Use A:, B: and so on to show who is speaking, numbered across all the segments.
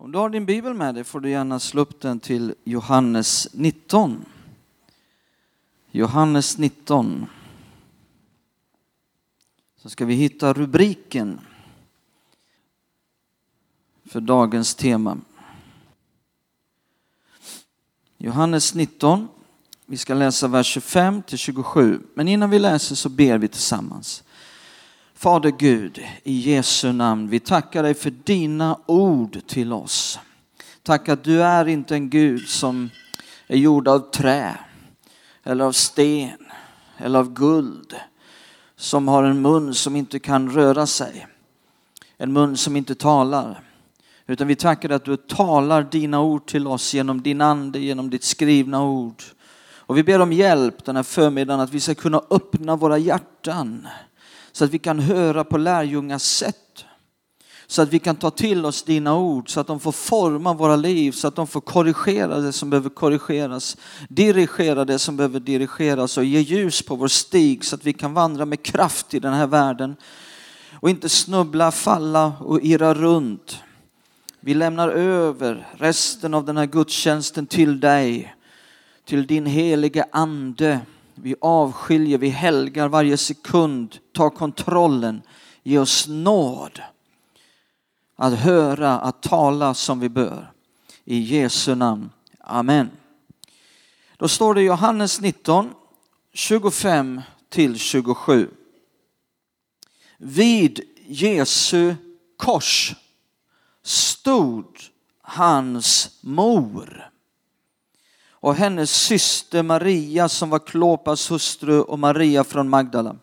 A: Om du har din bibel med dig får du gärna slå upp den till Johannes 19. Johannes 19. Så ska vi hitta rubriken för dagens tema. Johannes 19. Vi ska läsa vers 25 till 27. Men innan vi läser så ber vi tillsammans. Fader Gud, i Jesu namn, vi tackar dig för dina ord till oss. Tack att du är inte en Gud som är gjord av trä eller av sten eller av guld, som har en mun som inte kan röra sig, en mun som inte talar. Utan vi tackar dig att du talar dina ord till oss genom din ande, genom ditt skrivna ord. Och vi ber om hjälp den här förmiddagen att vi ska kunna öppna våra hjärtan så att vi kan höra på lärjungars sätt. Så att vi kan ta till oss dina ord, så att de får forma våra liv, så att de får korrigera det som behöver korrigeras, dirigera det som behöver dirigeras och ge ljus på vår stig så att vi kan vandra med kraft i den här världen och inte snubbla, falla och irra runt. Vi lämnar över resten av den här gudstjänsten till dig, till din helige ande vi avskiljer, vi helgar varje sekund, Ta kontrollen, ge oss nåd att höra, att tala som vi bör. I Jesu namn. Amen. Då står det i Johannes 19, 25 till 27. Vid Jesu kors stod hans mor och hennes syster Maria som var Klopas hustru och Maria från Magdala.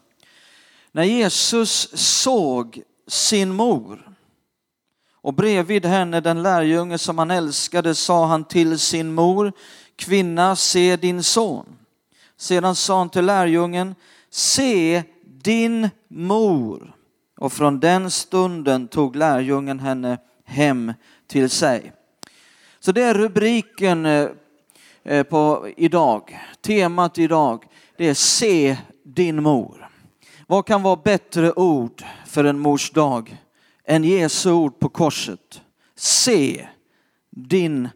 A: När Jesus såg sin mor och bredvid henne den lärjunge som han älskade sa han till sin mor, kvinna se din son. Sedan sa han till lärjungen, se din mor. Och från den stunden tog lärjungen henne hem till sig. Så det är rubriken eh, eh, på idag. Temat idag det är se din mor. Vad kan vara bättre ord för en mors dag än Jesu ord på korset? Se din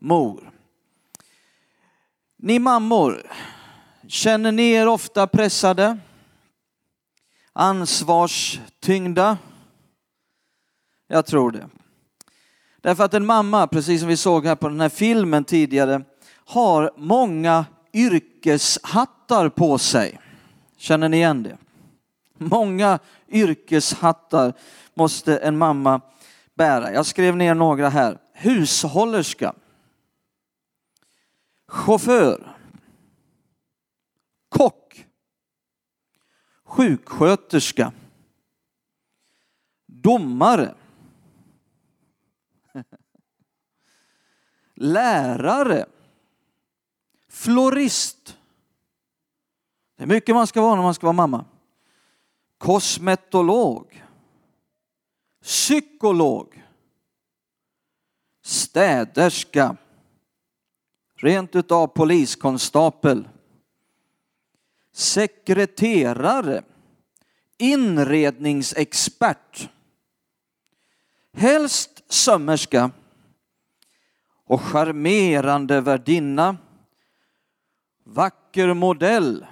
A: mor. Ni mammor, känner ni er ofta pressade? Ansvarstyngda? Jag tror det. Därför att en mamma, precis som vi såg här på den här filmen tidigare, har många yrkeshattar på sig. Känner ni igen det? Många yrkeshattar måste en mamma bära. Jag skrev ner några här. Hushållerska. Chaufför. Kock. Sjuksköterska. Domare. Lärare florist. Det är mycket man ska vara när man ska vara mamma. Kosmetolog. Psykolog. Städerska. Rent utav poliskonstapel. Sekreterare. Inredningsexpert. Helst sömmerska och charmerande värdinna Vacker modell.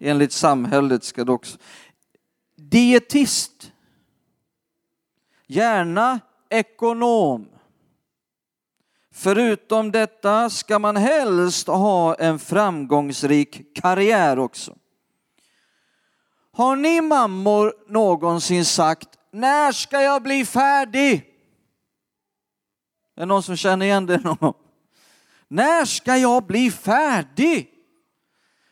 A: Enligt samhället ska det också. Dietist. Gärna ekonom. Förutom detta ska man helst ha en framgångsrik karriär också. Har ni mammor någonsin sagt, när ska jag bli färdig? Är det någon som känner igen det någon gång? När ska jag bli färdig?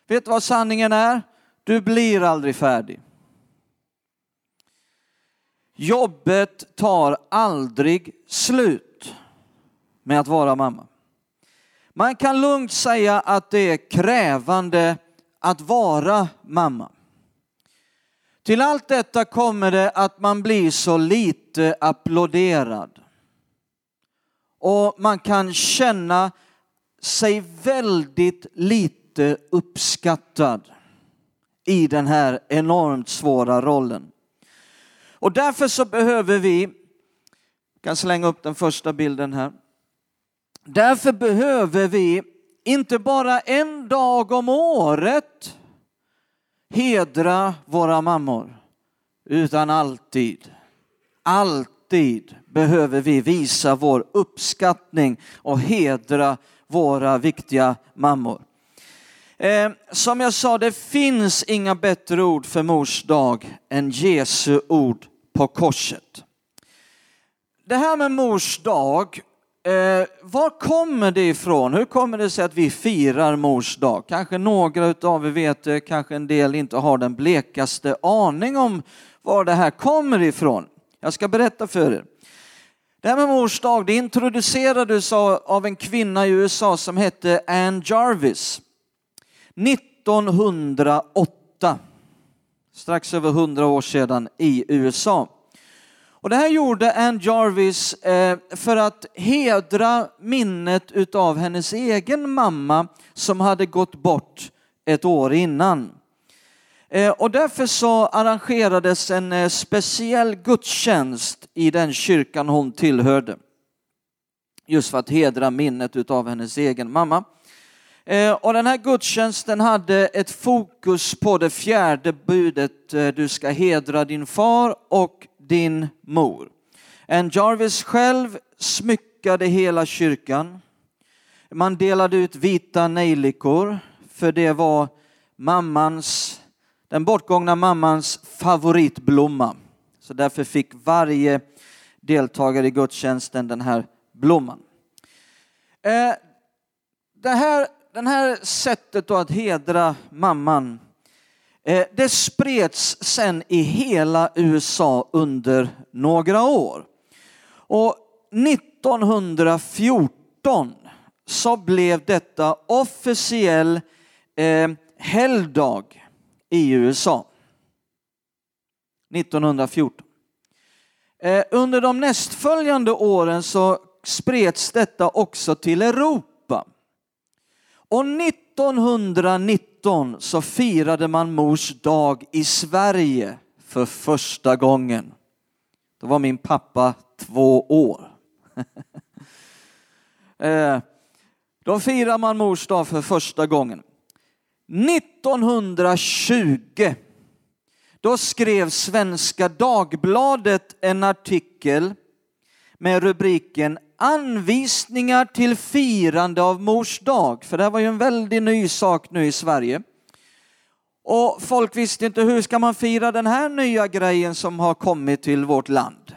A: Vet du vad sanningen är? Du blir aldrig färdig. Jobbet tar aldrig slut med att vara mamma. Man kan lugnt säga att det är krävande att vara mamma. Till allt detta kommer det att man blir så lite applåderad. Och man kan känna sig väldigt inte uppskattad i den här enormt svåra rollen. Och därför så behöver vi kan slänga upp den första bilden här. Därför behöver vi inte bara en dag om året hedra våra mammor, utan alltid, alltid behöver vi visa vår uppskattning och hedra våra viktiga mammor. Eh, som jag sa, det finns inga bättre ord för mors dag än Jesu ord på korset. Det här med mors dag, eh, var kommer det ifrån? Hur kommer det sig att vi firar mors dag? Kanske några av er vet det, kanske en del inte har den blekaste aning om var det här kommer ifrån. Jag ska berätta för er. Det här med mors dag det introducerades av en kvinna i USA som hette Ann Jarvis. 1908, strax över 100 år sedan i USA. Och det här gjorde Ann Jarvis eh, för att hedra minnet utav hennes egen mamma som hade gått bort ett år innan. Eh, och därför så arrangerades en eh, speciell gudstjänst i den kyrkan hon tillhörde. Just för att hedra minnet utav hennes egen mamma. Eh, och den här gudstjänsten hade ett fokus på det fjärde budet, eh, du ska hedra din far och din mor. En Jarvis själv smyckade hela kyrkan. Man delade ut vita nejlikor, för det var mammans den bortgångna mammans favoritblomma. Så därför fick varje deltagare i gudstjänsten den här blomman. Eh, det här, den här sättet att hedra mamman, eh, det spreds sen i hela USA under några år. Och 1914 så blev detta officiell eh, helgdag i USA. 1914. Eh, under de nästföljande åren så spreds detta också till Europa. Och 1919 så firade man mors dag i Sverige för första gången. Då var min pappa två år. Eh, då firar man mors dag för första gången. 1920 då skrev Svenska Dagbladet en artikel med rubriken Anvisningar till firande av mors dag. För det här var ju en väldigt ny sak nu i Sverige. Och folk visste inte hur ska man fira den här nya grejen som har kommit till vårt land.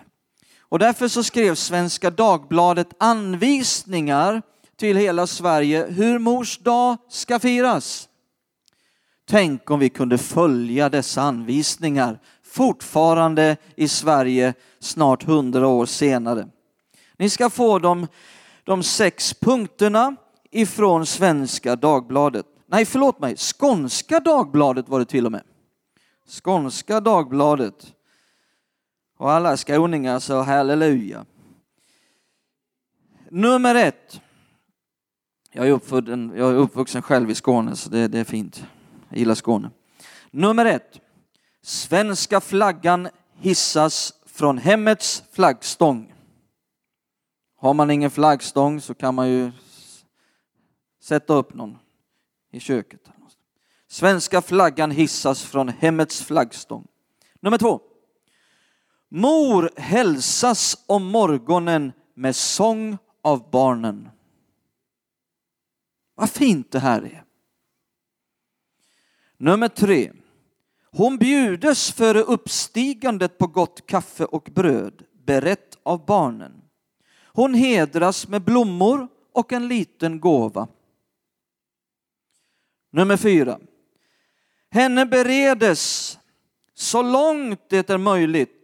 A: Och därför så skrev Svenska Dagbladet anvisningar till hela Sverige hur mors dag ska firas. Tänk om vi kunde följa dessa anvisningar fortfarande i Sverige snart hundra år senare. Ni ska få de, de sex punkterna ifrån Svenska Dagbladet. Nej, förlåt mig, Skånska Dagbladet var det till och med. Skånska Dagbladet. Och alla skåningar så halleluja. Nummer ett. Jag är, uppvuxen, jag är uppvuxen själv i Skåne så det, det är fint. Jag gillar Skåne. Nummer ett. Svenska flaggan hissas från hemmets flaggstång. Har man ingen flaggstång så kan man ju sätta upp någon i köket. Svenska flaggan hissas från hemmets flaggstång. Nummer två. Mor hälsas om morgonen med sång av barnen. Vad fint det här är. Nummer tre. Hon bjudes före uppstigandet på gott kaffe och bröd, berett av barnen. Hon hedras med blommor och en liten gåva. Nummer fyra. Henne beredes så långt det är möjligt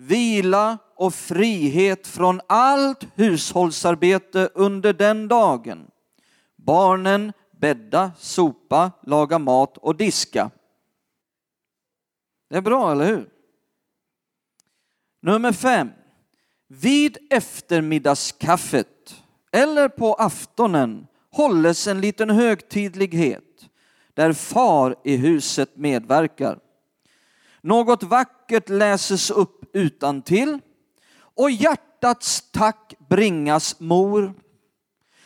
A: vila och frihet från allt hushållsarbete under den dagen. Barnen bädda, sopa, laga mat och diska. Det är bra, eller hur? Nummer fem. Vid eftermiddagskaffet eller på aftonen hålles en liten högtidlighet där far i huset medverkar. Något vackert läses upp utan till och hjärtats tack bringas mor,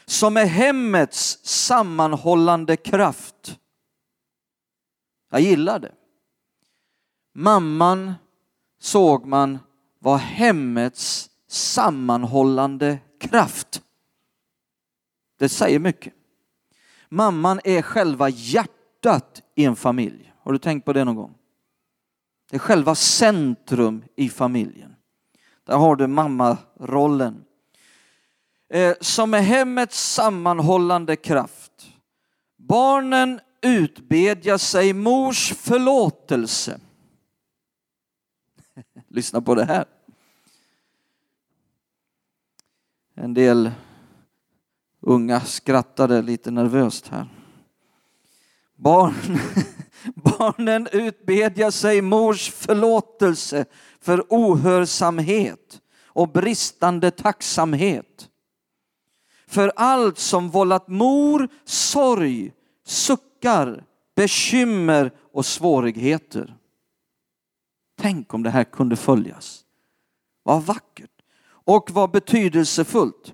A: som är hemmets sammanhållande kraft. Jag gillar det. Mamman såg man var hemmets sammanhållande kraft. Det säger mycket. Mamman är själva hjärtat i en familj. Har du tänkt på det någon gång? Det är själva centrum i familjen. Där har du mammarollen. Eh, som är hemmets sammanhållande kraft. Barnen utbedjar sig mors förlåtelse. Lyssna på det här. En del unga skrattade lite nervöst här. Barn, barnen utbedjar sig mors förlåtelse för ohörsamhet och bristande tacksamhet. För allt som vållat mor sorg, suckar, bekymmer och svårigheter. Tänk om det här kunde följas. Vad vackert och var betydelsefullt.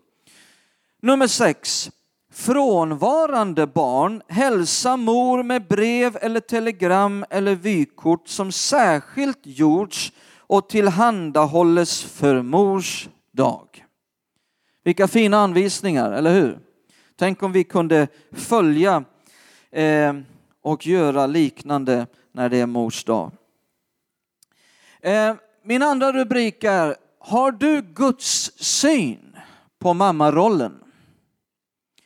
A: Nummer sex. Frånvarande barn hälsa mor med brev eller telegram eller vykort som särskilt gjorts och tillhandahålles för mors dag. Vilka fina anvisningar, eller hur? Tänk om vi kunde följa eh, och göra liknande när det är mors dag. Eh, min andra rubrik är har du Guds syn på mammarollen?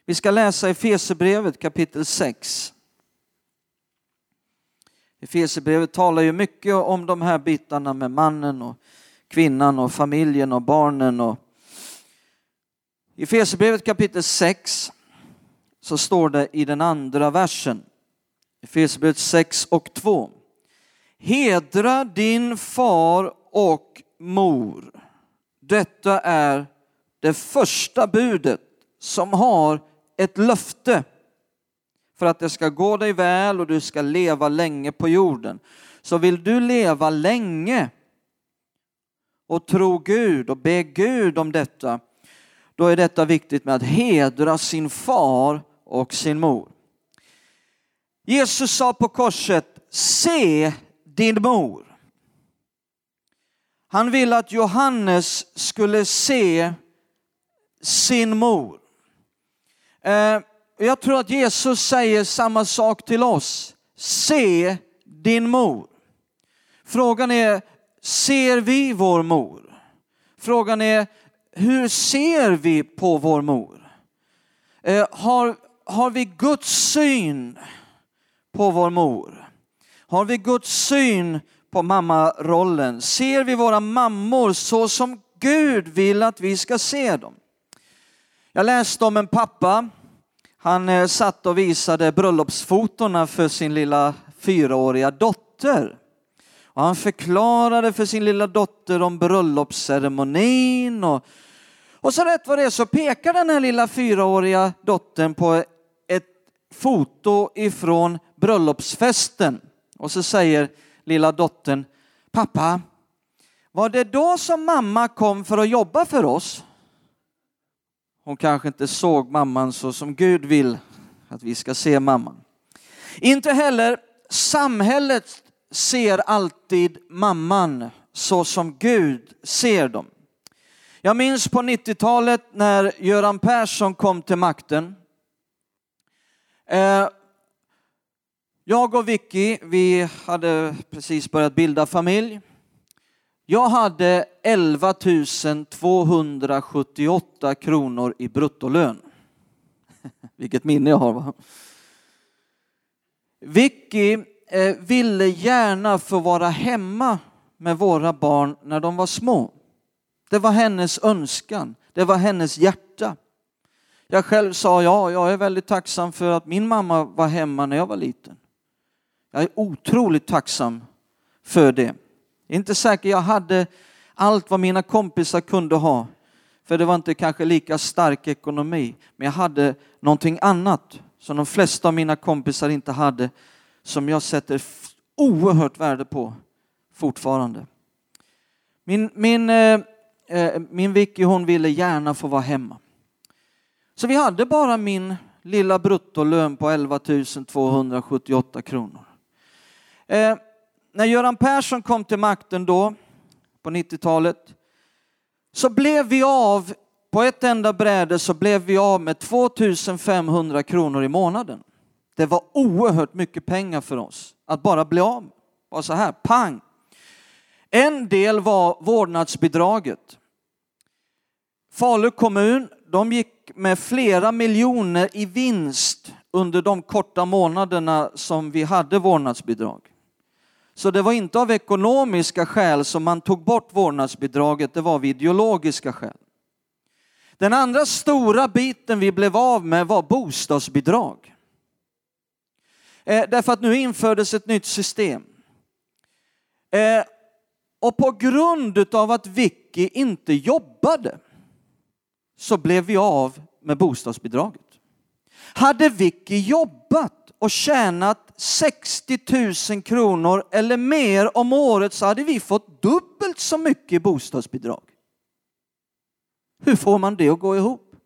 A: Vi ska läsa i Fesebrevet kapitel 6. Efesebrevet talar ju mycket om de här bitarna med mannen och kvinnan och familjen och barnen. Och I Efesebrevet kapitel 6 så står det i den andra versen, Efesebrevet 6 och 2. Hedra din far och mor. Detta är det första budet som har ett löfte för att det ska gå dig väl och du ska leva länge på jorden. Så vill du leva länge och tro Gud och be Gud om detta, då är detta viktigt med att hedra sin far och sin mor. Jesus sa på korset, se din mor. Han ville att Johannes skulle se sin mor. Eh, jag tror att Jesus säger samma sak till oss. Se din mor. Frågan är, ser vi vår mor? Frågan är, hur ser vi på vår mor? Eh, har, har vi Guds syn på vår mor? Har vi Guds syn på mammarollen? Ser vi våra mammor så som Gud vill att vi ska se dem? Jag läste om en pappa han eh, satt och visade bröllopsfotona för sin lilla fyraåriga dotter. Och han förklarade för sin lilla dotter om bröllopsceremonin och, och så rätt vad det är så pekar den här lilla fyraåriga dottern på ett foto ifrån bröllopsfesten. Och så säger lilla dottern, pappa, var det då som mamma kom för att jobba för oss? Hon kanske inte såg mamman så som Gud vill att vi ska se mamman. Inte heller samhället ser alltid mamman så som Gud ser dem. Jag minns på 90-talet när Göran Persson kom till makten. Eh, jag och Vicky, vi hade precis börjat bilda familj. Jag hade 11 278 kronor i bruttolön. Vilket minne jag har. Va? Vicky eh, ville gärna få vara hemma med våra barn när de var små. Det var hennes önskan, det var hennes hjärta. Jag själv sa ja, jag är väldigt tacksam för att min mamma var hemma när jag var liten. Jag är otroligt tacksam för det. Inte säkert jag hade allt vad mina kompisar kunde ha. För det var inte kanske lika stark ekonomi. Men jag hade någonting annat som de flesta av mina kompisar inte hade. Som jag sätter oerhört värde på fortfarande. Min, min, eh, eh, min Vicky hon ville gärna få vara hemma. Så vi hade bara min lilla bruttolön på 11 278 kronor. Eh, när Göran Persson kom till makten då, på 90-talet, så blev vi av, på ett enda bräde så blev vi av med 2500 kronor i månaden. Det var oerhört mycket pengar för oss att bara bli av Bara så här, pang! En del var vårdnadsbidraget. Falu kommun, de gick med flera miljoner i vinst under de korta månaderna som vi hade vårdnadsbidrag. Så det var inte av ekonomiska skäl som man tog bort vårdnadsbidraget, det var av ideologiska skäl. Den andra stora biten vi blev av med var bostadsbidrag. Eh, därför att nu infördes ett nytt system. Eh, och på grund av att Vicky inte jobbade så blev vi av med bostadsbidraget. Hade Vicky jobbat och tjänat 60 000 kronor eller mer om året så hade vi fått dubbelt så mycket i bostadsbidrag. Hur får man det att gå ihop?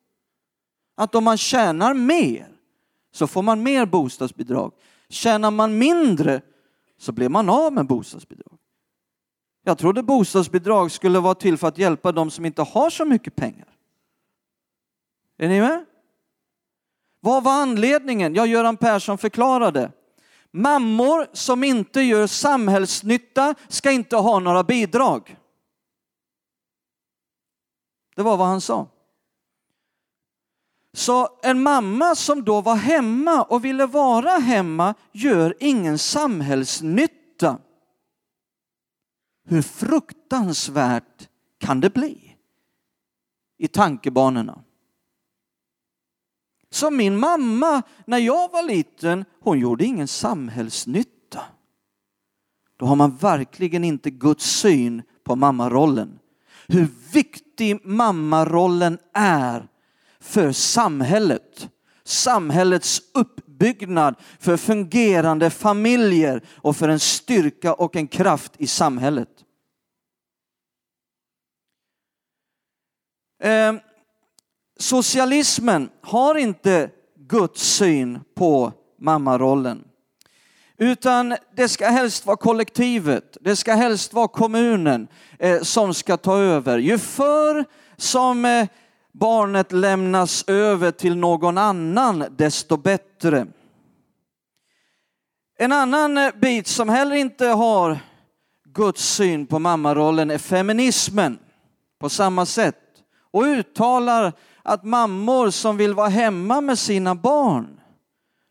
A: Att om man tjänar mer så får man mer bostadsbidrag. Tjänar man mindre så blir man av med bostadsbidrag. Jag trodde bostadsbidrag skulle vara till för att hjälpa de som inte har så mycket pengar. Är ni med? Vad var anledningen? Ja, Göran Persson förklarade. Mammor som inte gör samhällsnytta ska inte ha några bidrag. Det var vad han sa. Så en mamma som då var hemma och ville vara hemma gör ingen samhällsnytta. Hur fruktansvärt kan det bli i tankebanorna? Som min mamma, när jag var liten, hon gjorde ingen samhällsnytta. Då har man verkligen inte Guds syn på mammarollen. Hur viktig mammarollen är för samhället. Samhällets uppbyggnad, för fungerande familjer och för en styrka och en kraft i samhället. Eh, socialismen har inte Guds syn på mammarollen. Utan det ska helst vara kollektivet, det ska helst vara kommunen eh, som ska ta över. Ju förr som eh, barnet lämnas över till någon annan, desto bättre. En annan eh, bit som heller inte har Guds syn på mammarollen är feminismen på samma sätt och uttalar att mammor som vill vara hemma med sina barn,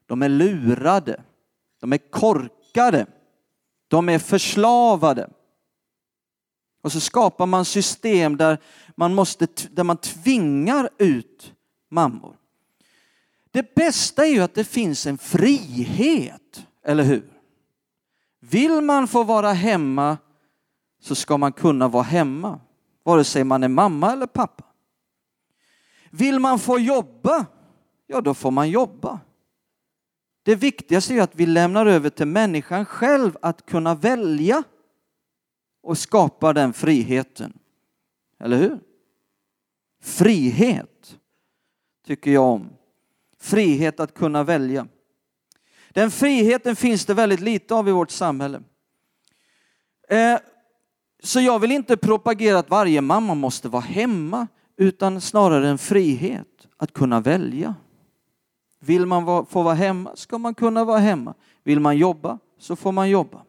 A: de är lurade, de är korkade, de är förslavade. Och så skapar man system där man, måste, där man tvingar ut mammor. Det bästa är ju att det finns en frihet, eller hur? Vill man få vara hemma så ska man kunna vara hemma, vare sig man är mamma eller pappa. Vill man få jobba, ja då får man jobba. Det viktigaste är att vi lämnar över till människan själv att kunna välja och skapa den friheten. Eller hur? Frihet tycker jag om. Frihet att kunna välja. Den friheten finns det väldigt lite av i vårt samhälle. Eh, så jag vill inte propagera att varje mamma måste vara hemma utan snarare en frihet att kunna välja. Vill man få vara hemma ska man kunna vara hemma. Vill man jobba så får man jobba.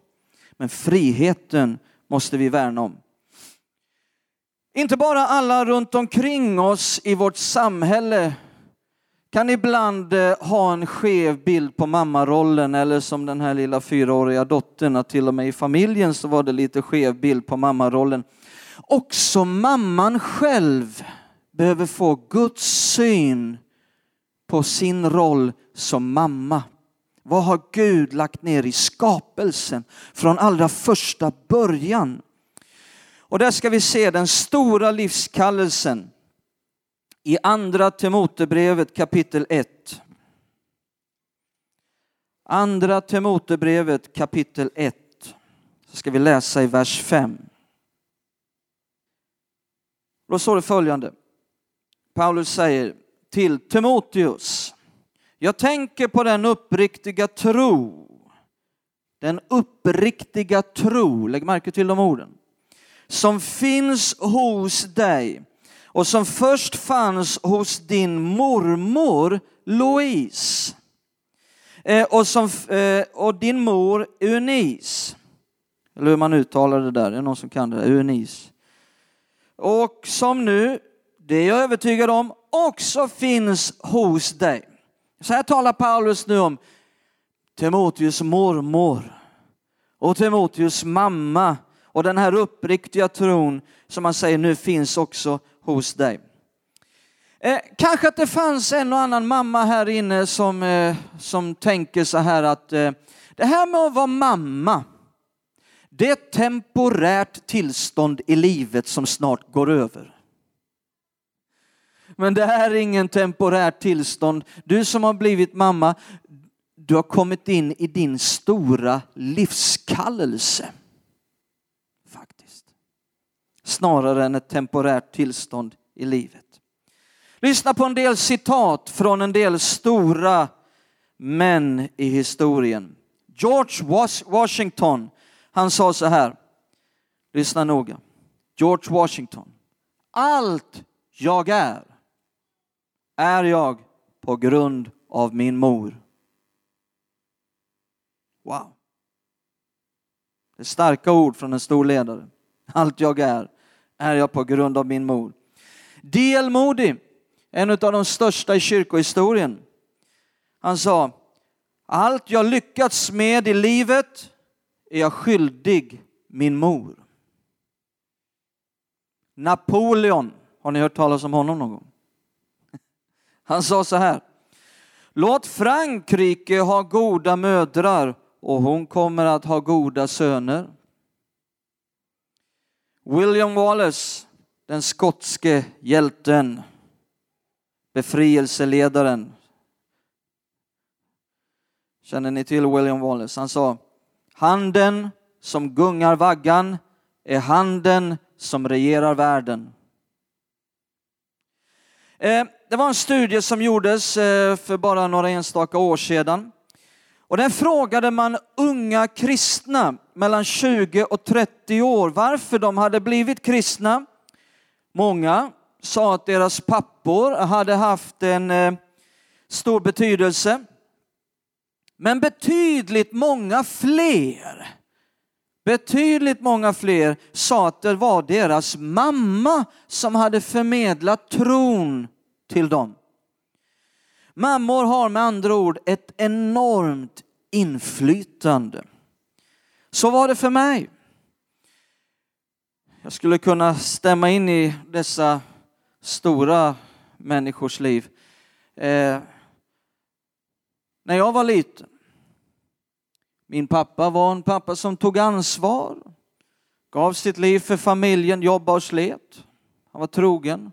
A: Men friheten måste vi värna om. Inte bara alla runt omkring oss i vårt samhälle kan ibland eh, ha en skev bild på mammarollen eller som den här lilla fyraåriga dottern, att till och med i familjen så var det lite skev bild på mammarollen. Också mamman själv behöver få Guds syn på sin roll som mamma. Vad har Gud lagt ner i skapelsen från allra första början? Och där ska vi se den stora livskallelsen i andra Timotebrevet kapitel 1. Andra Timotebrevet kapitel 1. Så ska vi läsa i vers 5. Då står det följande. Paulus säger till Timoteus. Jag tänker på den uppriktiga tro. Den uppriktiga tro, lägg märke till de orden, som finns hos dig och som först fanns hos din mormor Louise eh, och, som, eh, och din mor Eunice. Eller hur man uttalar det där, är det någon som kan det? Eunice. Och som nu, det är jag övertygad om, också finns hos dig. Så här talar Paulus nu om Timoteus mormor och Timoteus mamma och den här uppriktiga tron som man säger nu finns också hos dig. Eh, kanske att det fanns en och annan mamma här inne som, eh, som tänker så här att eh, det här med att vara mamma, det är ett temporärt tillstånd i livet som snart går över. Men det här är ingen temporärt tillstånd. Du som har blivit mamma, du har kommit in i din stora livskallelse. Faktiskt. Snarare än ett temporärt tillstånd i livet. Lyssna på en del citat från en del stora män i historien. George Washington, han sa så här. Lyssna noga. George Washington. Allt jag är, är jag på grund av min mor. Wow. Det är starka ord från en stor ledare. Allt jag är, är jag på grund av min mor. D.L. Moody, en av de största i kyrkohistorien. Han sa, allt jag lyckats med i livet är jag skyldig min mor. Napoleon, har ni hört talas om honom någon gång? Han sa så här, låt Frankrike ha goda mödrar och hon kommer att ha goda söner. William Wallace, den skotske hjälten, befrielseledaren. Känner ni till William Wallace? Han sa, handen som gungar vaggan är handen som regerar världen. Eh, det var en studie som gjordes eh, för bara några enstaka år sedan. Och där frågade man unga kristna mellan 20 och 30 år varför de hade blivit kristna. Många sa att deras pappor hade haft en eh, stor betydelse. Men betydligt många fler, betydligt många fler sa att det var deras mamma som hade förmedlat tron till dem. Mammor har med andra ord ett enormt inflytande. Så var det för mig. Jag skulle kunna stämma in i dessa stora människors liv. Eh, när jag var liten, min pappa var en pappa som tog ansvar, gav sitt liv för familjen, jobbade och slet. Han var trogen.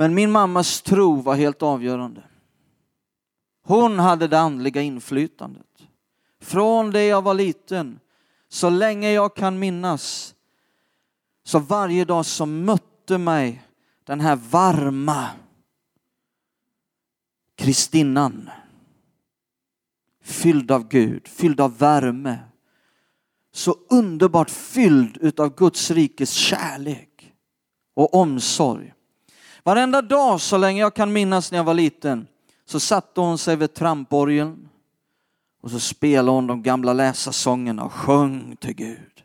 A: Men min mammas tro var helt avgörande. Hon hade det andliga inflytandet. Från det jag var liten, så länge jag kan minnas, så varje dag så mötte mig den här varma kristinnan. Fylld av Gud, fylld av värme. Så underbart fylld utav Guds rikes kärlek och omsorg. Varenda dag så länge jag kan minnas när jag var liten så satte hon sig vid tramporgeln och så spelade hon de gamla läsarsångerna och sjöng till Gud.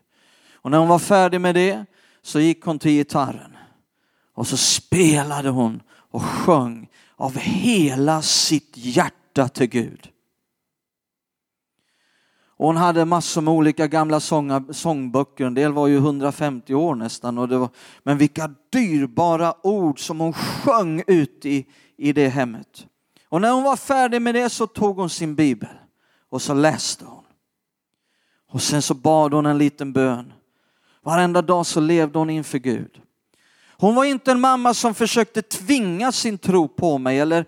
A: Och när hon var färdig med det så gick hon till gitarren och så spelade hon och sjöng av hela sitt hjärta till Gud. Och hon hade massor med olika gamla sånga, sångböcker, en del var ju 150 år nästan. Och det var, men vilka dyrbara ord som hon sjöng ut i, i det hemmet. Och när hon var färdig med det så tog hon sin bibel och så läste hon. Och sen så bad hon en liten bön. Varenda dag så levde hon inför Gud. Hon var inte en mamma som försökte tvinga sin tro på mig eller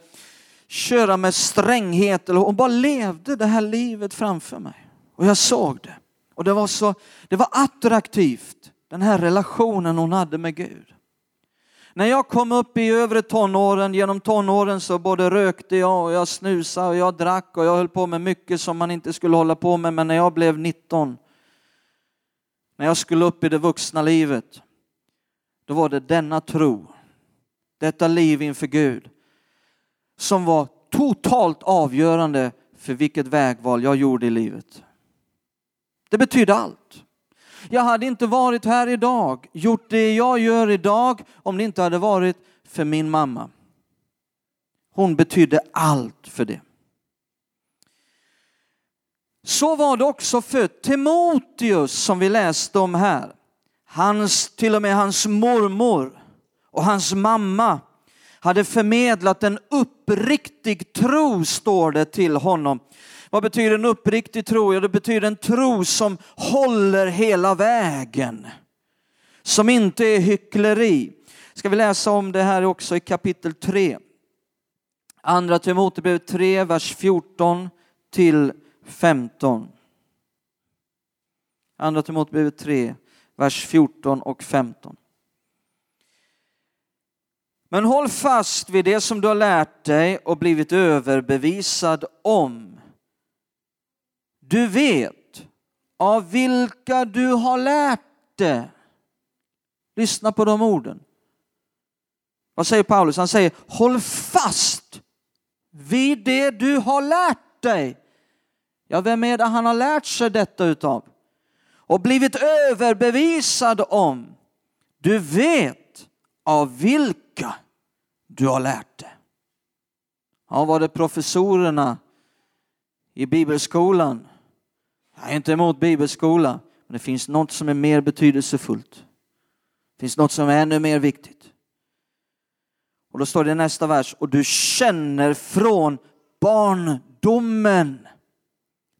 A: köra med stränghet. Hon bara levde det här livet framför mig. Och jag såg det. Och det var så, det var attraktivt den här relationen hon hade med Gud. När jag kom upp i övre tonåren, genom tonåren så både rökte jag och jag snusade och jag drack och jag höll på med mycket som man inte skulle hålla på med. Men när jag blev 19, när jag skulle upp i det vuxna livet, då var det denna tro, detta liv inför Gud, som var totalt avgörande för vilket vägval jag gjorde i livet. Det betydde allt. Jag hade inte varit här idag, gjort det jag gör idag om det inte hade varit för min mamma. Hon betydde allt för det. Så var det också för Timoteus som vi läste om här. Hans, till och med hans mormor och hans mamma hade förmedlat en uppriktig tro, står det till honom. Vad betyder en uppriktig tro? Ja, det betyder en tro som håller hela vägen. Som inte är hyckleri. Ska vi läsa om det här också i kapitel 3. Andra Timoteus 3, vers 14 till 15. Andra Timoteus 3, vers 14 och 15. Men håll fast vid det som du har lärt dig och blivit överbevisad om. Du vet av vilka du har lärt det. Lyssna på de orden. Vad säger Paulus? Han säger håll fast vid det du har lärt dig. Ja, vem är det han har lärt sig detta utav? Och blivit överbevisad om. Du vet av vilka du har lärt dig. Ja, var det professorerna i bibelskolan? Jag är inte emot bibelskola, men det finns något som är mer betydelsefullt. Det finns något som är ännu mer viktigt. Och då står det i nästa vers, och du känner från barndomen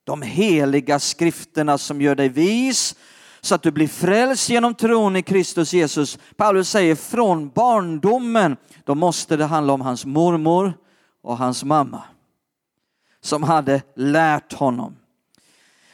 A: de heliga skrifterna som gör dig vis så att du blir frälst genom tron i Kristus Jesus. Paulus säger från barndomen, då måste det handla om hans mormor och hans mamma som hade lärt honom.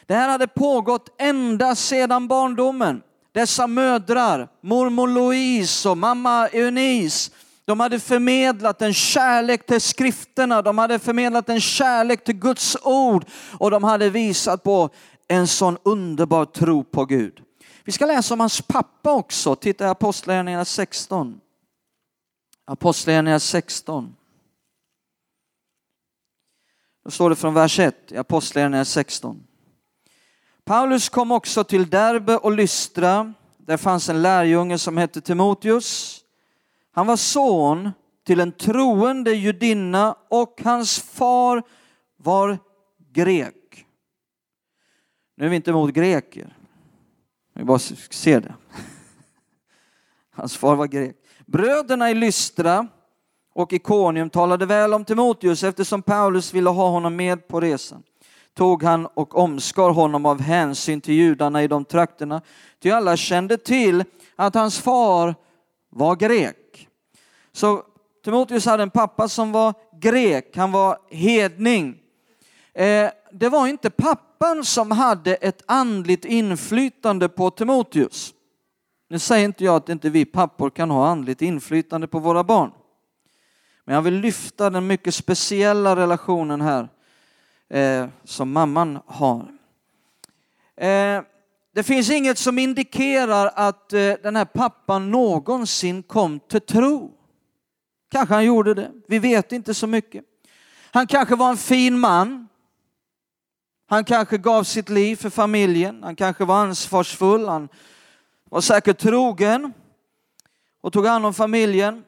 A: Det här hade pågått ända sedan barndomen. Dessa mödrar, mormor Louise och mamma Eunice, de hade förmedlat en kärlek till skrifterna, de hade förmedlat en kärlek till Guds ord och de hade visat på en sån underbar tro på Gud. Vi ska läsa om hans pappa också. Titta i Apostlagärningarna 16. Apostlagärningarna 16. Då står det från vers 1 i Apostlagärningarna 16. Paulus kom också till Derbe och Lystra. Där fanns en lärjunge som hette Timoteus. Han var son till en troende judinna och hans far var grek. Nu är vi inte emot greker. Vi bara ser det. Hans far var grek. Bröderna i Lystra och Ikonium talade väl om Timoteus eftersom Paulus ville ha honom med på resan tog han och omskar honom av hänsyn till judarna i de trakterna. Ty alla kände till att hans far var grek. Så Timoteus hade en pappa som var grek, han var hedning. Eh, det var inte pappan som hade ett andligt inflytande på Timoteus. Nu säger inte jag att inte vi pappor kan ha andligt inflytande på våra barn. Men jag vill lyfta den mycket speciella relationen här eh, som mamman har. Eh, det finns inget som indikerar att eh, den här pappan någonsin kom till tro. Kanske han gjorde det, vi vet inte så mycket. Han kanske var en fin man. Han kanske gav sitt liv för familjen, han kanske var ansvarsfull, han var säkert trogen och tog hand om familjen.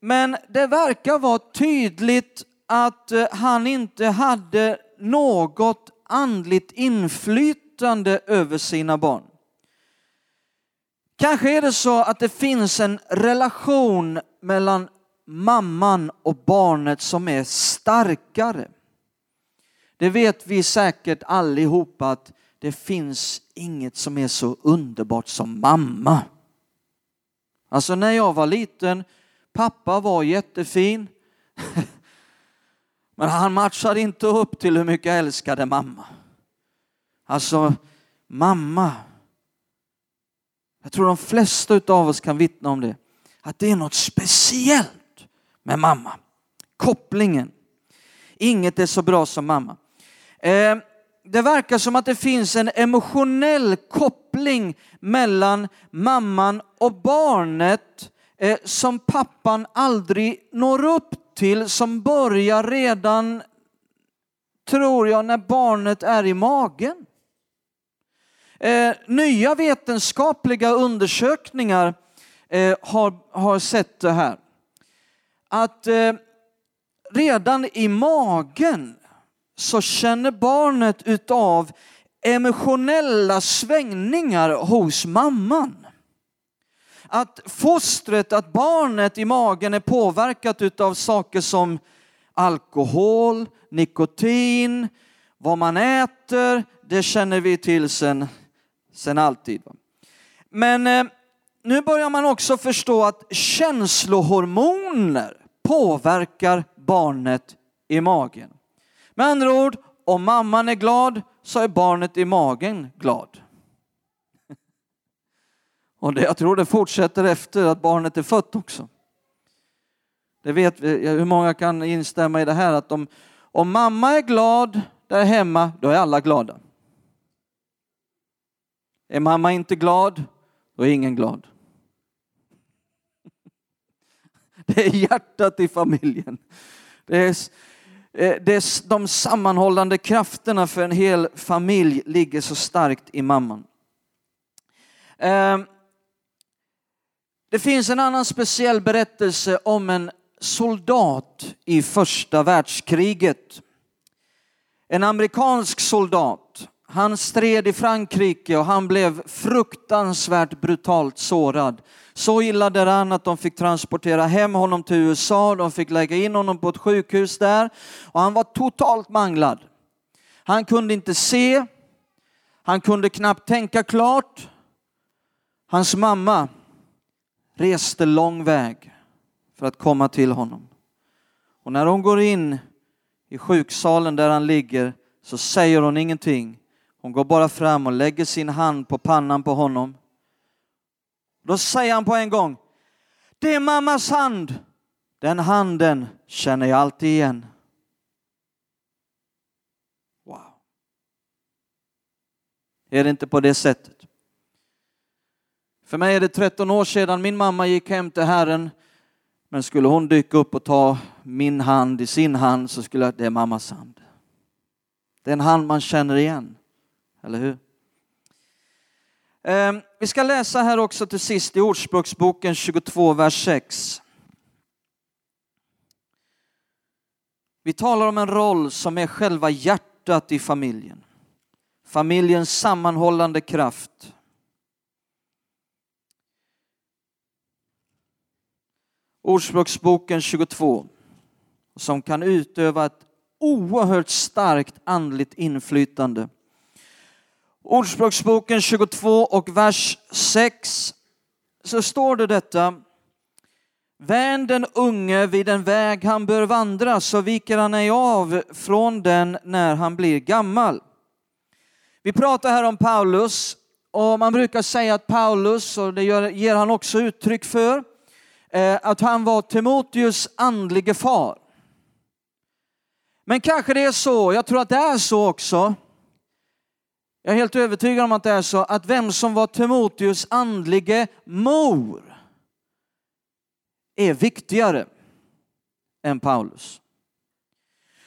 A: Men det verkar vara tydligt att eh, han inte hade något andligt inflytande över sina barn. Kanske är det så att det finns en relation mellan mamman och barnet som är starkare. Det vet vi säkert allihopa att det finns inget som är så underbart som mamma. Alltså när jag var liten, pappa var jättefin. Men han matchar inte upp till hur mycket jag älskade mamma. Alltså, mamma Jag tror de flesta av oss kan vittna om det. Att det är något speciellt med mamma. Kopplingen. Inget är så bra som mamma. Eh, det verkar som att det finns en emotionell koppling mellan mamman och barnet eh, som pappan aldrig når upp till, som börjar redan, tror jag, när barnet är i magen. Eh, nya vetenskapliga undersökningar eh, har, har sett det här. Att eh, redan i magen så känner barnet utav emotionella svängningar hos mamman. Att fostret, att barnet i magen är påverkat utav saker som alkohol, nikotin, vad man äter, det känner vi till sen, sen alltid. Men eh, nu börjar man också förstå att känslohormoner påverkar barnet i magen. Med andra ord, om mamman är glad så är barnet i magen glad. Och det, jag tror det fortsätter efter att barnet är fött också. Det vet vi, hur många kan instämma i det här att om, om mamma är glad där hemma, då är alla glada. Är mamma inte glad, då är ingen glad. Det är hjärtat i familjen. Det är, eh, det är de sammanhållande krafterna för en hel familj ligger så starkt i mamman. Ehm, det finns en annan speciell berättelse om en soldat i första världskriget. En amerikansk soldat. Han stred i Frankrike och han blev fruktansvärt brutalt sårad. Så illa däran att de fick transportera hem honom till USA. De fick lägga in honom på ett sjukhus där och han var totalt manglad. Han kunde inte se. Han kunde knappt tänka klart. Hans mamma reste lång väg för att komma till honom. Och när hon går in i sjuksalen där han ligger så säger hon ingenting. Hon går bara fram och lägger sin hand på pannan på honom. Då säger han på en gång, det är mammas hand. Den handen känner jag alltid igen. Wow. Är det inte på det sättet? För mig är det 13 år sedan min mamma gick hem till Herren. Men skulle hon dyka upp och ta min hand i sin hand så skulle jag, det är mammas hand. Det är en hand man känner igen, eller hur? Ehm, vi ska läsa här också till sist i Ordspråksboken 22, vers 6. Vi talar om en roll som är själva hjärtat i familjen. Familjens sammanhållande kraft. Ordspråksboken 22 som kan utöva ett oerhört starkt andligt inflytande. Ordspråksboken 22 och vers 6 så står det detta. Vänd den unge vid den väg han bör vandra så viker han ej av från den när han blir gammal. Vi pratar här om Paulus och man brukar säga att Paulus, och det ger han också uttryck för, Eh, att han var Timoteus andlige far. Men kanske det är så, jag tror att det är så också. Jag är helt övertygad om att det är så att vem som var Timoteus andlige mor är viktigare än Paulus.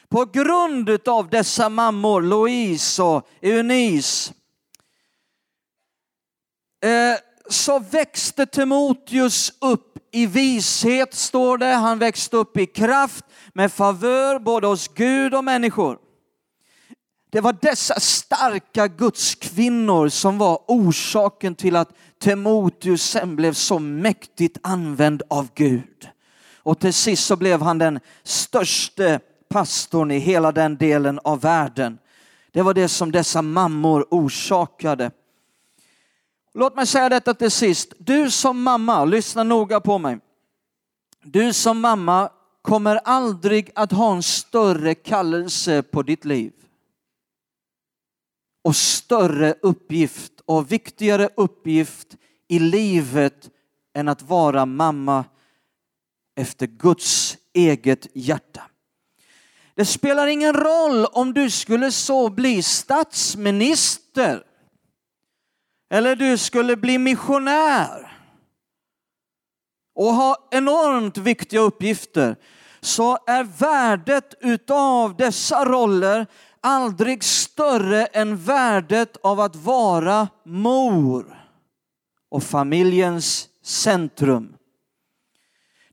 A: På grund av dessa mammor, Louise och Eunice, eh, så växte Timoteus upp i vishet, står det. Han växte upp i kraft med favör både hos Gud och människor. Det var dessa starka gudskvinnor som var orsaken till att Timoteus sen blev så mäktigt använd av Gud. Och till sist så blev han den största pastorn i hela den delen av världen. Det var det som dessa mammor orsakade. Låt mig säga detta till sist. Du som mamma, lyssna noga på mig. Du som mamma kommer aldrig att ha en större kallelse på ditt liv. Och större uppgift och viktigare uppgift i livet än att vara mamma efter Guds eget hjärta. Det spelar ingen roll om du skulle så bli statsminister eller du skulle bli missionär och ha enormt viktiga uppgifter så är värdet utav dessa roller aldrig större än värdet av att vara mor och familjens centrum.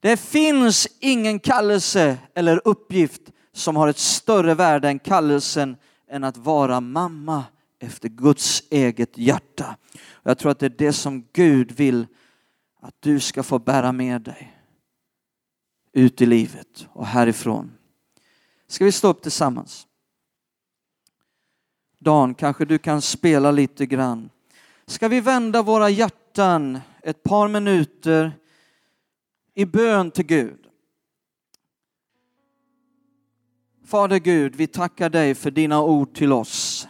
A: Det finns ingen kallelse eller uppgift som har ett större värde än kallelsen än att vara mamma efter Guds eget hjärta. Jag tror att det är det som Gud vill att du ska få bära med dig ut i livet och härifrån. Ska vi stå upp tillsammans? Dan, kanske du kan spela lite grann. Ska vi vända våra hjärtan ett par minuter i bön till Gud? Fader Gud, vi tackar dig för dina ord till oss.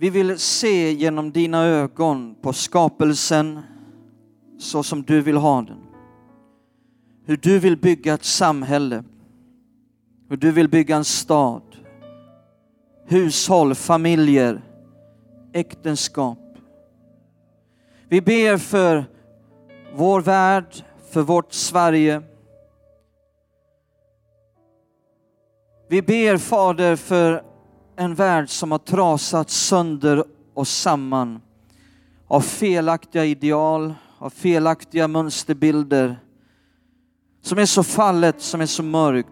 A: Vi vill se genom dina ögon på skapelsen så som du vill ha den. Hur du vill bygga ett samhälle, hur du vill bygga en stad, hushåll, familjer, äktenskap. Vi ber för vår värld, för vårt Sverige. Vi ber Fader för en värld som har trasats sönder och samman av felaktiga ideal, av felaktiga mönsterbilder som är så fallet, som är så mörkt.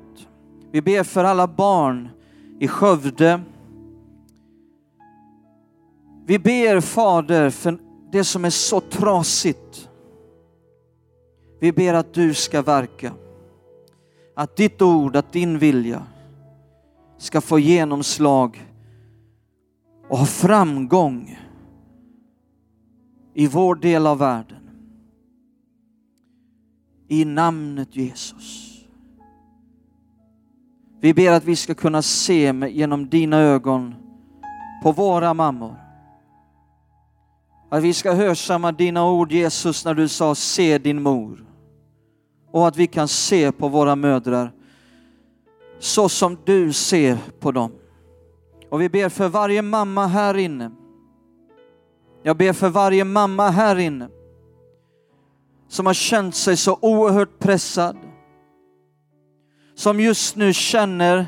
A: Vi ber för alla barn i Skövde. Vi ber Fader för det som är så trasigt. Vi ber att du ska verka. Att ditt ord, att din vilja ska få genomslag och ha framgång i vår del av världen. I namnet Jesus. Vi ber att vi ska kunna se genom dina ögon på våra mammor. Att vi ska hörsamma dina ord Jesus när du sa se din mor. Och att vi kan se på våra mödrar så som du ser på dem. Och vi ber för varje mamma här inne. Jag ber för varje mamma här inne som har känt sig så oerhört pressad. Som just nu känner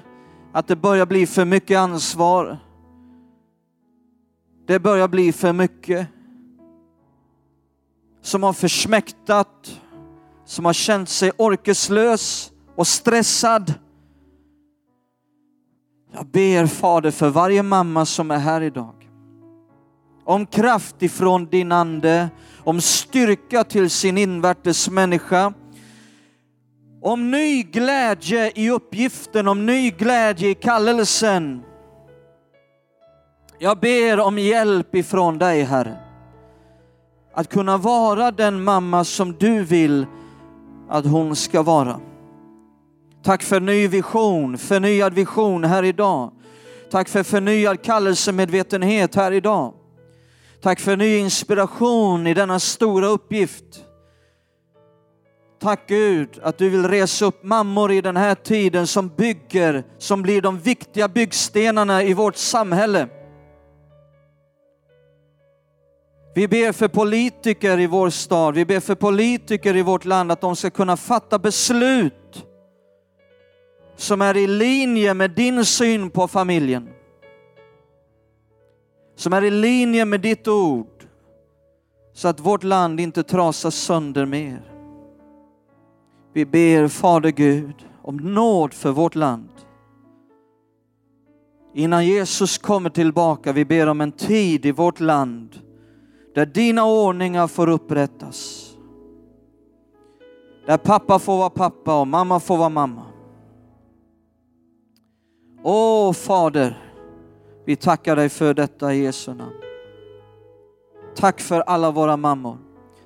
A: att det börjar bli för mycket ansvar. Det börjar bli för mycket. Som har försmäktat, som har känt sig orkeslös och stressad. Jag ber Fader för varje mamma som är här idag. Om kraft ifrån din ande, om styrka till sin invärtes människa. Om ny glädje i uppgiften, om ny glädje i kallelsen. Jag ber om hjälp ifrån dig Herre. Att kunna vara den mamma som du vill att hon ska vara. Tack för ny vision, förnyad vision här idag. Tack för förnyad kallelsemedvetenhet här idag. Tack för ny inspiration i denna stora uppgift. Tack Gud att du vill resa upp mammor i den här tiden som bygger, som blir de viktiga byggstenarna i vårt samhälle. Vi ber för politiker i vår stad, vi ber för politiker i vårt land att de ska kunna fatta beslut som är i linje med din syn på familjen. Som är i linje med ditt ord. Så att vårt land inte trasas sönder mer. Vi ber Fader Gud om nåd för vårt land. Innan Jesus kommer tillbaka, vi ber om en tid i vårt land där dina ordningar får upprättas. Där pappa får vara pappa och mamma får vara mamma. Åh Fader, vi tackar dig för detta i Jesu namn. Tack för alla våra mammor.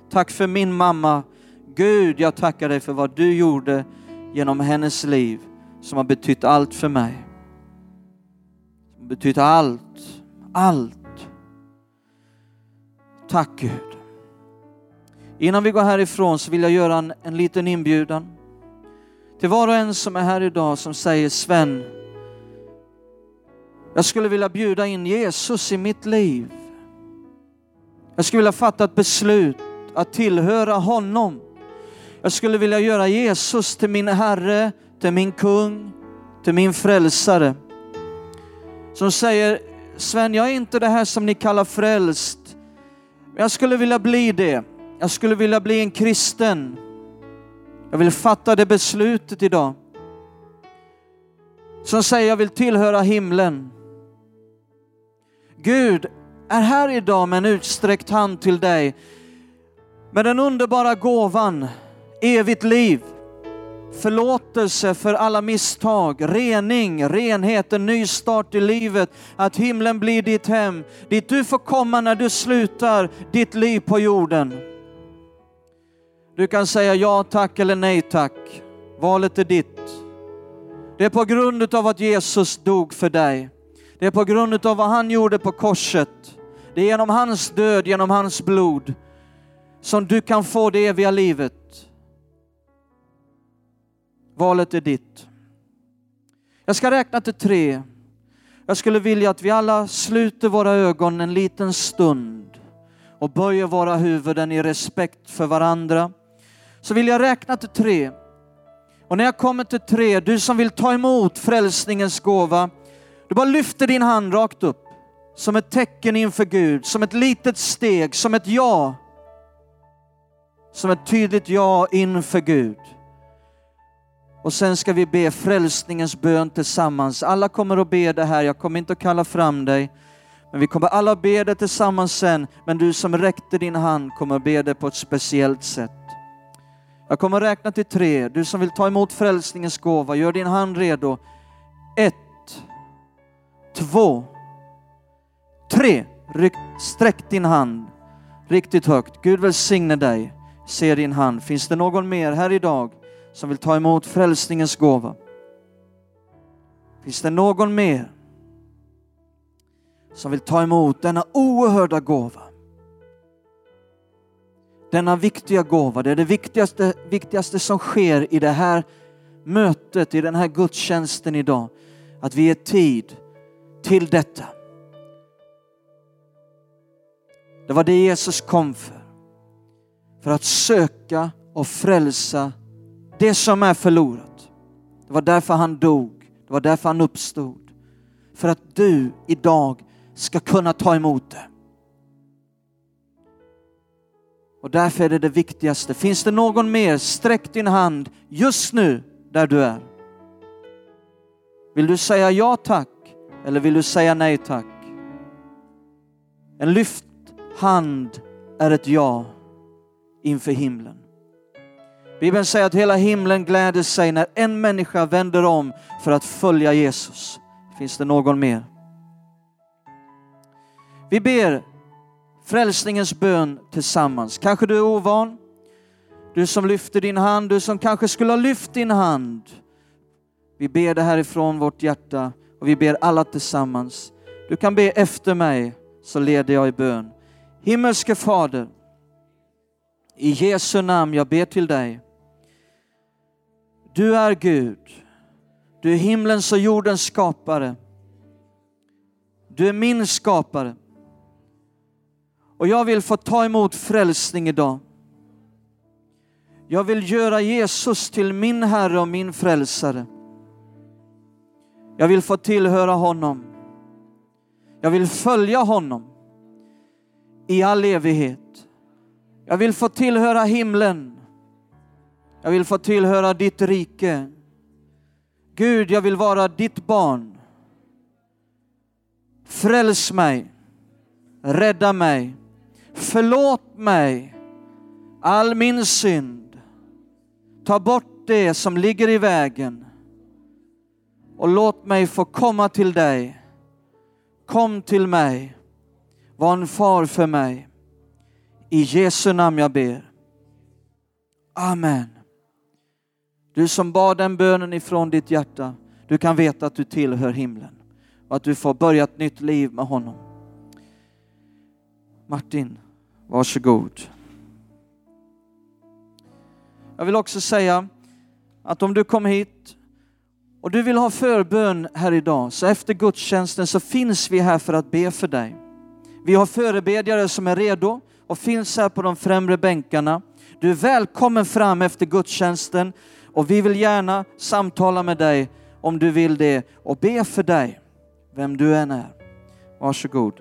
A: Tack för min mamma. Gud, jag tackar dig för vad du gjorde genom hennes liv som har betytt allt för mig. Som betytt allt, allt Tack Gud. Innan vi går härifrån så vill jag göra en, en liten inbjudan till var och en som är här idag som säger Sven, jag skulle vilja bjuda in Jesus i mitt liv. Jag skulle vilja fatta ett beslut att tillhöra honom. Jag skulle vilja göra Jesus till min Herre, till min kung, till min frälsare. Som säger, Sven, jag är inte det här som ni kallar frälst. Men jag skulle vilja bli det. Jag skulle vilja bli en kristen. Jag vill fatta det beslutet idag. Som säger, jag vill tillhöra himlen. Gud är här idag med en utsträckt hand till dig. Med den underbara gåvan, evigt liv, förlåtelse för alla misstag, rening, renhet, en ny start i livet, att himlen blir ditt hem, dit du får komma när du slutar ditt liv på jorden. Du kan säga ja tack eller nej tack. Valet är ditt. Det är på grund av att Jesus dog för dig. Det är på grund av vad han gjorde på korset. Det är genom hans död, genom hans blod som du kan få det eviga livet. Valet är ditt. Jag ska räkna till tre. Jag skulle vilja att vi alla sluter våra ögon en liten stund och böjer våra huvuden i respekt för varandra. Så vill jag räkna till tre. Och när jag kommer till tre, du som vill ta emot frälsningens gåva, du bara lyfter din hand rakt upp som ett tecken inför Gud, som ett litet steg, som ett ja. Som ett tydligt ja inför Gud. Och sen ska vi be frälsningens bön tillsammans. Alla kommer att be det här, jag kommer inte att kalla fram dig. Men vi kommer alla be det tillsammans sen, men du som räckte din hand kommer att be det på ett speciellt sätt. Jag kommer att räkna till tre. Du som vill ta emot frälsningens gåva, gör din hand redo. Ett, två, tre. Ryck, sträck din hand riktigt högt. Gud välsigne dig. Se din hand. Finns det någon mer här idag som vill ta emot frälsningens gåva? Finns det någon mer som vill ta emot denna oerhörda gåva? Denna viktiga gåva, det är det viktigaste, viktigaste som sker i det här mötet, i den här gudstjänsten idag. Att vi ger tid till detta. Det var det Jesus kom för. För att söka och frälsa det som är förlorat. Det var därför han dog. Det var därför han uppstod. För att du idag ska kunna ta emot det. Och därför är det det viktigaste. Finns det någon mer? Sträck din hand just nu där du är. Vill du säga ja tack eller vill du säga nej tack? En lyft hand är ett ja inför himlen. Bibeln säger att hela himlen gläder sig när en människa vänder om för att följa Jesus. Finns det någon mer? Vi ber frälsningens bön tillsammans. Kanske du är ovan, du som lyfter din hand, du som kanske skulle ha lyft din hand. Vi ber det härifrån vårt hjärta och vi ber alla tillsammans. Du kan be efter mig så leder jag i bön. Himmelske Fader, i Jesu namn jag ber till dig. Du är Gud. Du är himlens och jordens skapare. Du är min skapare. Och jag vill få ta emot frälsning idag. Jag vill göra Jesus till min Herre och min frälsare. Jag vill få tillhöra honom. Jag vill följa honom i all evighet. Jag vill få tillhöra himlen. Jag vill få tillhöra ditt rike. Gud, jag vill vara ditt barn. Fräls mig. Rädda mig. Förlåt mig all min synd. Ta bort det som ligger i vägen och låt mig få komma till dig. Kom till mig. Var en far för mig. I Jesu namn jag ber. Amen. Du som bad den bönen ifrån ditt hjärta, du kan veta att du tillhör himlen och att du får börja ett nytt liv med honom. Martin. Varsågod. Jag vill också säga att om du kom hit och du vill ha förbön här idag, så efter gudstjänsten så finns vi här för att be för dig. Vi har förebedjare som är redo och finns här på de främre bänkarna. Du är välkommen fram efter gudstjänsten och vi vill gärna samtala med dig om du vill det och be för dig, vem du än är. Varsågod.